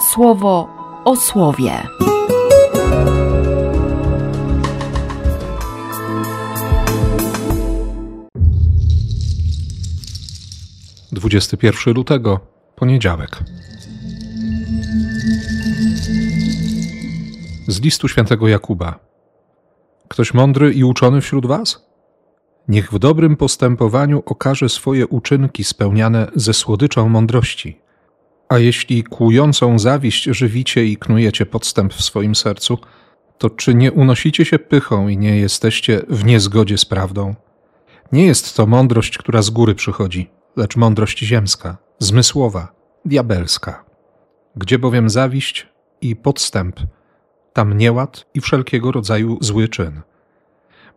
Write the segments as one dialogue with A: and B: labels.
A: słowo o słowie.
B: Dwudziesty pierwszy lutego, poniedziałek. Z listu świętego Jakuba. Ktoś mądry i uczony wśród was? Niech w dobrym postępowaniu okaże swoje uczynki spełniane ze słodyczą mądrości. A jeśli kłującą zawiść żywicie i knujecie podstęp w swoim sercu, to czy nie unosicie się pychą i nie jesteście w niezgodzie z prawdą? Nie jest to mądrość, która z góry przychodzi, lecz mądrość ziemska, zmysłowa, diabelska. Gdzie bowiem zawiść i podstęp, tam nieład i wszelkiego rodzaju zły czyn.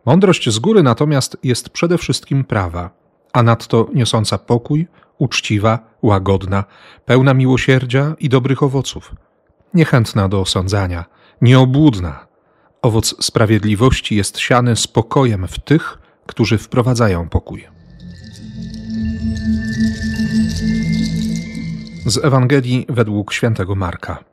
B: Mądrość z góry natomiast jest przede wszystkim prawa, a nadto niosąca pokój, uczciwa, łagodna, pełna miłosierdzia i dobrych owoców, niechętna do osądzania, nieobłudna. Owoc sprawiedliwości jest siany spokojem w tych, którzy wprowadzają pokój. Z Ewangelii według świętego Marka.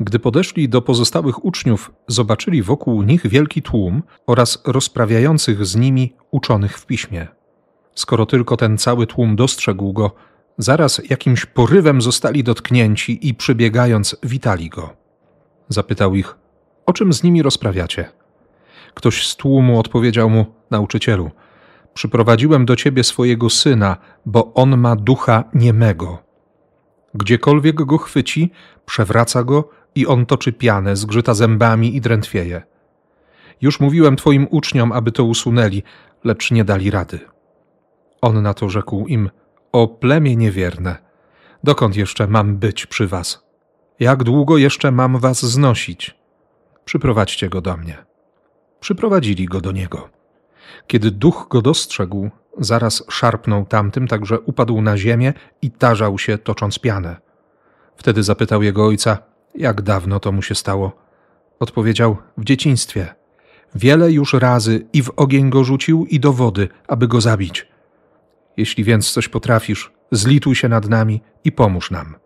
B: Gdy podeszli do pozostałych uczniów, zobaczyli wokół nich wielki tłum oraz rozprawiających z nimi uczonych w piśmie. Skoro tylko ten cały tłum dostrzegł go, zaraz jakimś porywem zostali dotknięci i przybiegając witali go. Zapytał ich, o czym z nimi rozprawiacie? Ktoś z tłumu odpowiedział mu, nauczycielu, przyprowadziłem do ciebie swojego syna, bo on ma ducha niemego. Gdziekolwiek go chwyci, przewraca go i on toczy pianę, zgrzyta zębami i drętwieje. Już mówiłem twoim uczniom, aby to usunęli, lecz nie dali rady. On na to rzekł im, o plemię niewierne, dokąd jeszcze mam być przy was? Jak długo jeszcze mam was znosić? Przyprowadźcie go do mnie. Przyprowadzili go do niego. Kiedy duch go dostrzegł, zaraz szarpnął tamtym, tak że upadł na ziemię i tarzał się, tocząc pianę. Wtedy zapytał jego ojca, jak dawno to mu się stało. Odpowiedział, w dzieciństwie. Wiele już razy i w ogień go rzucił, i do wody, aby go zabić. Jeśli więc coś potrafisz, zlituj się nad nami i pomóż nam.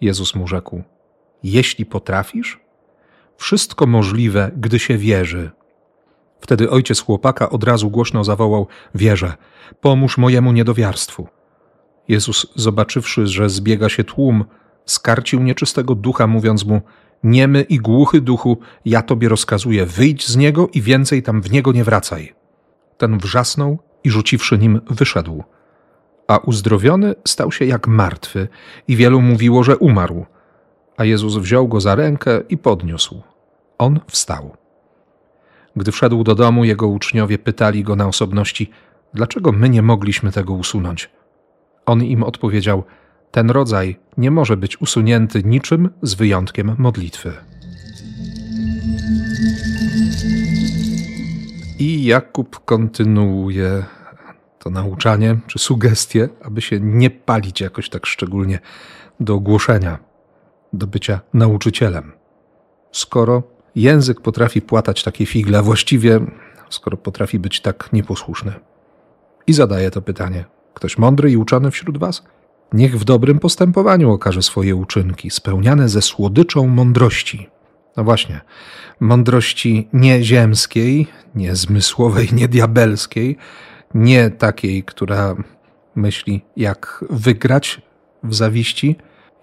B: Jezus mu rzekł, jeśli potrafisz? Wszystko możliwe, gdy się wierzy. Wtedy ojciec chłopaka od razu głośno zawołał: Wierzę, pomóż mojemu niedowiarstwu. Jezus, zobaczywszy, że zbiega się tłum, skarcił nieczystego ducha, mówiąc mu: Niemy i głuchy duchu, ja tobie rozkazuję, wyjdź z niego i więcej tam w niego nie wracaj. Ten wrzasnął i rzuciwszy nim, wyszedł. A uzdrowiony stał się jak martwy, i wielu mówiło, że umarł. A Jezus wziął go za rękę i podniósł. On wstał. Gdy wszedł do domu, jego uczniowie pytali go na osobności, dlaczego my nie mogliśmy tego usunąć. On im odpowiedział: Ten rodzaj nie może być usunięty niczym z wyjątkiem modlitwy. Jakub kontynuuje to nauczanie czy sugestie, aby się nie palić jakoś tak szczególnie do głoszenia, do bycia nauczycielem. Skoro język potrafi płatać takie figle, właściwie skoro potrafi być tak nieposłuszny. I zadaje to pytanie: ktoś mądry i uczony wśród was? Niech w dobrym postępowaniu okaże swoje uczynki, spełniane ze słodyczą mądrości. No właśnie, mądrości nie ziemskiej, nie zmysłowej, nie nie takiej, która myśli, jak wygrać w zawiści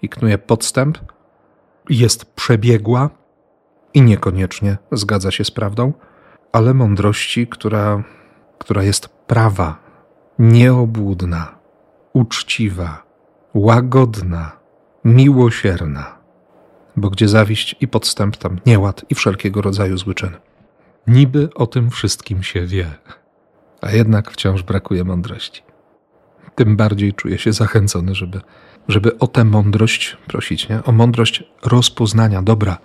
B: knuje podstęp, jest przebiegła i niekoniecznie zgadza się z prawdą, ale mądrości, która, która jest prawa, nieobłudna, uczciwa, łagodna, miłosierna. Bo gdzie zawiść i podstęp, tam nieład i wszelkiego rodzaju zły czyn. Niby o tym wszystkim się wie, a jednak wciąż brakuje mądrości. Tym bardziej czuję się zachęcony, żeby, żeby o tę mądrość prosić, nie? o mądrość rozpoznania dobra,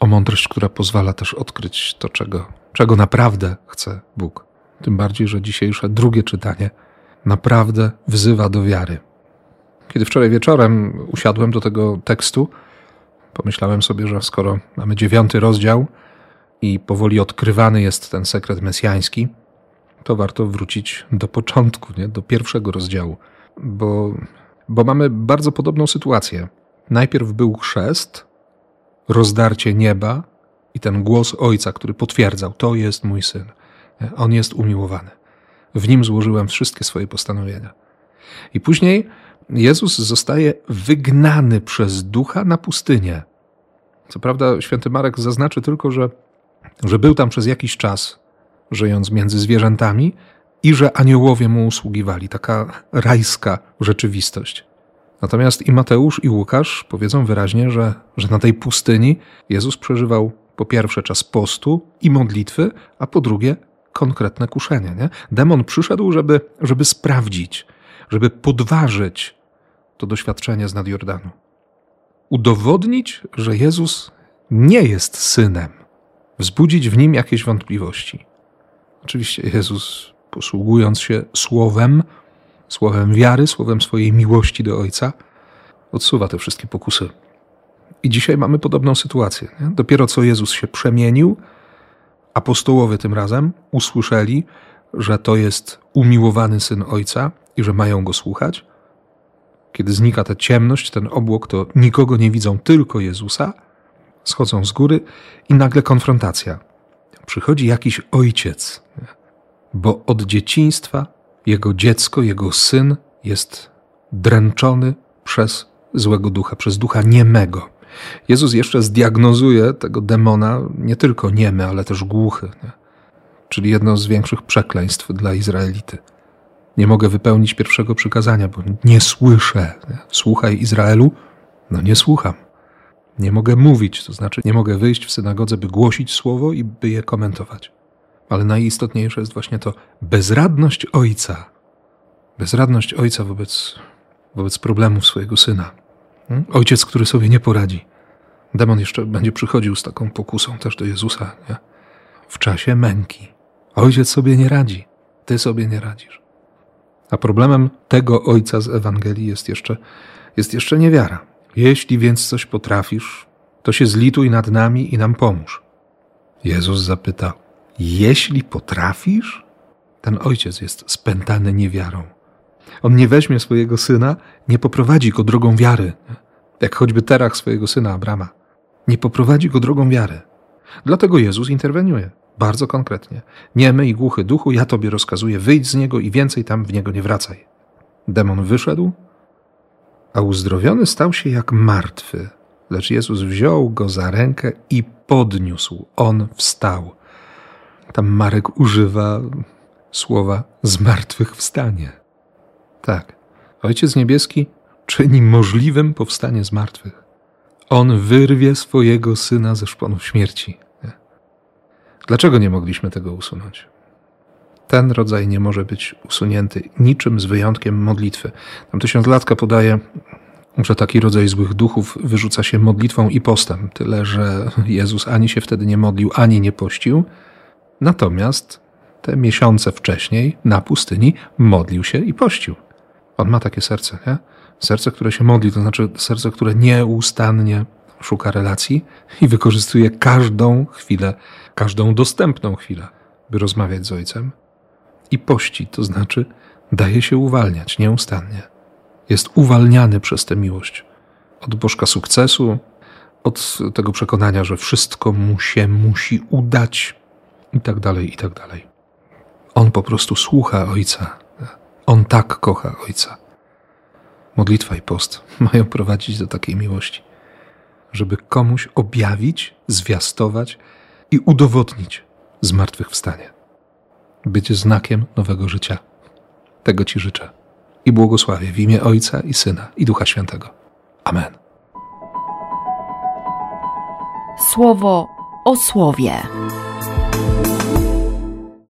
B: o mądrość, która pozwala też odkryć to, czego, czego naprawdę chce Bóg. Tym bardziej, że dzisiejsze drugie czytanie naprawdę wzywa do wiary. Kiedy wczoraj wieczorem usiadłem do tego tekstu, pomyślałem sobie, że skoro mamy dziewiąty rozdział i powoli odkrywany jest ten sekret mesjański, to warto wrócić do początku, nie? do pierwszego rozdziału, bo, bo mamy bardzo podobną sytuację. Najpierw był chrzest, rozdarcie nieba i ten głos ojca, który potwierdzał: To jest mój syn. On jest umiłowany. W nim złożyłem wszystkie swoje postanowienia. I później Jezus zostaje wygnany przez ducha na pustynię. Co prawda, święty Marek zaznaczy tylko, że, że był tam przez jakiś czas, żyjąc między zwierzętami, i że aniołowie mu usługiwali. Taka rajska rzeczywistość. Natomiast i Mateusz, i Łukasz powiedzą wyraźnie, że, że na tej pustyni Jezus przeżywał po pierwsze czas postu i modlitwy, a po drugie konkretne kuszenie. Nie? Demon przyszedł, żeby, żeby sprawdzić, żeby podważyć to doświadczenie z Jordanu. Udowodnić, że Jezus nie jest synem, wzbudzić w nim jakieś wątpliwości. Oczywiście Jezus, posługując się słowem, słowem wiary, słowem swojej miłości do Ojca, odsuwa te wszystkie pokusy. I dzisiaj mamy podobną sytuację. Nie? Dopiero co Jezus się przemienił, apostołowie tym razem usłyszeli, że to jest umiłowany syn Ojca i że mają go słuchać. Kiedy znika ta ciemność, ten obłok, to nikogo nie widzą, tylko Jezusa. Schodzą z góry i nagle konfrontacja. Przychodzi jakiś ojciec, bo od dzieciństwa jego dziecko, jego syn jest dręczony przez złego ducha, przez ducha niemego. Jezus jeszcze zdiagnozuje tego demona nie tylko niemy, ale też głuchy, nie? czyli jedno z większych przekleństw dla Izraelity. Nie mogę wypełnić pierwszego przykazania, bo nie słyszę. Słuchaj Izraelu, no nie słucham. Nie mogę mówić, to znaczy nie mogę wyjść w synagodze, by głosić słowo i by je komentować. Ale najistotniejsze jest właśnie to bezradność ojca. Bezradność ojca wobec, wobec problemów swojego syna. Hmm? Ojciec, który sobie nie poradzi. Demon jeszcze będzie przychodził z taką pokusą też do Jezusa nie? w czasie męki. Ojciec sobie nie radzi, ty sobie nie radzisz. A problemem tego ojca z Ewangelii jest jeszcze, jest jeszcze niewiara. Jeśli więc coś potrafisz, to się zlituj nad nami i nam pomóż. Jezus zapytał: Jeśli potrafisz? Ten ojciec jest spętany niewiarą. On nie weźmie swojego syna, nie poprowadzi go drogą wiary, jak choćby Terach swojego syna Abrama. Nie poprowadzi go drogą wiary. Dlatego Jezus interweniuje bardzo konkretnie. Niemy i głuchy duchu, ja tobie rozkazuję, wyjdź z niego i więcej tam w niego nie wracaj. Demon wyszedł, a uzdrowiony stał się jak martwy. Lecz Jezus wziął go za rękę i podniósł. On wstał. Tam Marek używa słowa zmartwychwstanie. Tak, Ojciec Niebieski czyni możliwym powstanie z martwych. On wyrwie swojego syna ze szponów śmierci. Dlaczego nie mogliśmy tego usunąć? Ten rodzaj nie może być usunięty niczym z wyjątkiem modlitwy. Tam tysiąclatka podaje, że taki rodzaj złych duchów wyrzuca się modlitwą i postem, tyle że Jezus ani się wtedy nie modlił, ani nie pościł. Natomiast te miesiące wcześniej na pustyni modlił się i pościł. On ma takie serce, nie? Serce, które się modli, to znaczy serce, które nieustannie szuka relacji i wykorzystuje każdą chwilę, każdą dostępną chwilę, by rozmawiać z ojcem. I pości, to znaczy daje się uwalniać nieustannie. Jest uwalniany przez tę miłość od bożka sukcesu, od tego przekonania, że wszystko mu się musi udać i tak dalej, i tak dalej. On po prostu słucha ojca. On tak kocha ojca. Modlitwa i post mają prowadzić do takiej miłości żeby komuś objawić, zwiastować i udowodnić zmartwychwstanie. Być znakiem nowego życia. Tego Ci życzę i błogosławię w imię Ojca i Syna i Ducha Świętego. Amen.
A: Słowo o słowie.